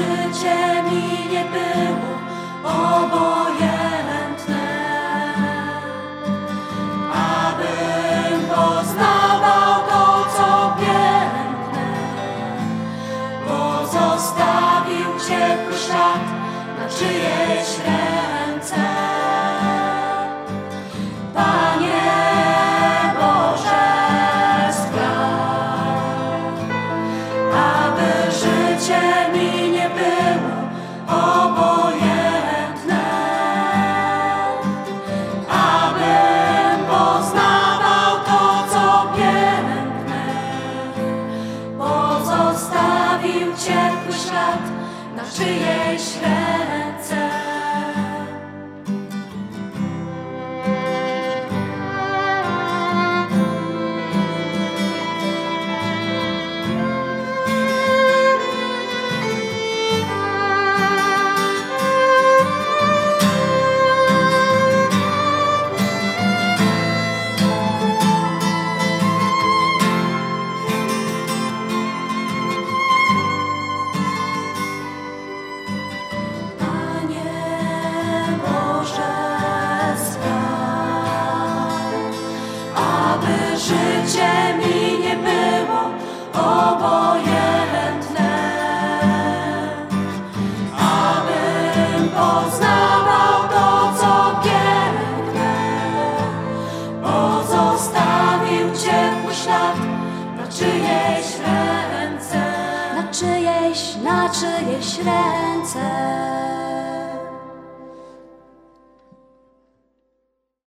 mi nie było obojętne, abym poznawał to, co piękne, pozostawił ciepły ślad na czyjeś ręce. Pozostawił ciepły ślad na czyjejś ręce. Czyjeś ręce, na czyjeś, na czyjeś ręce.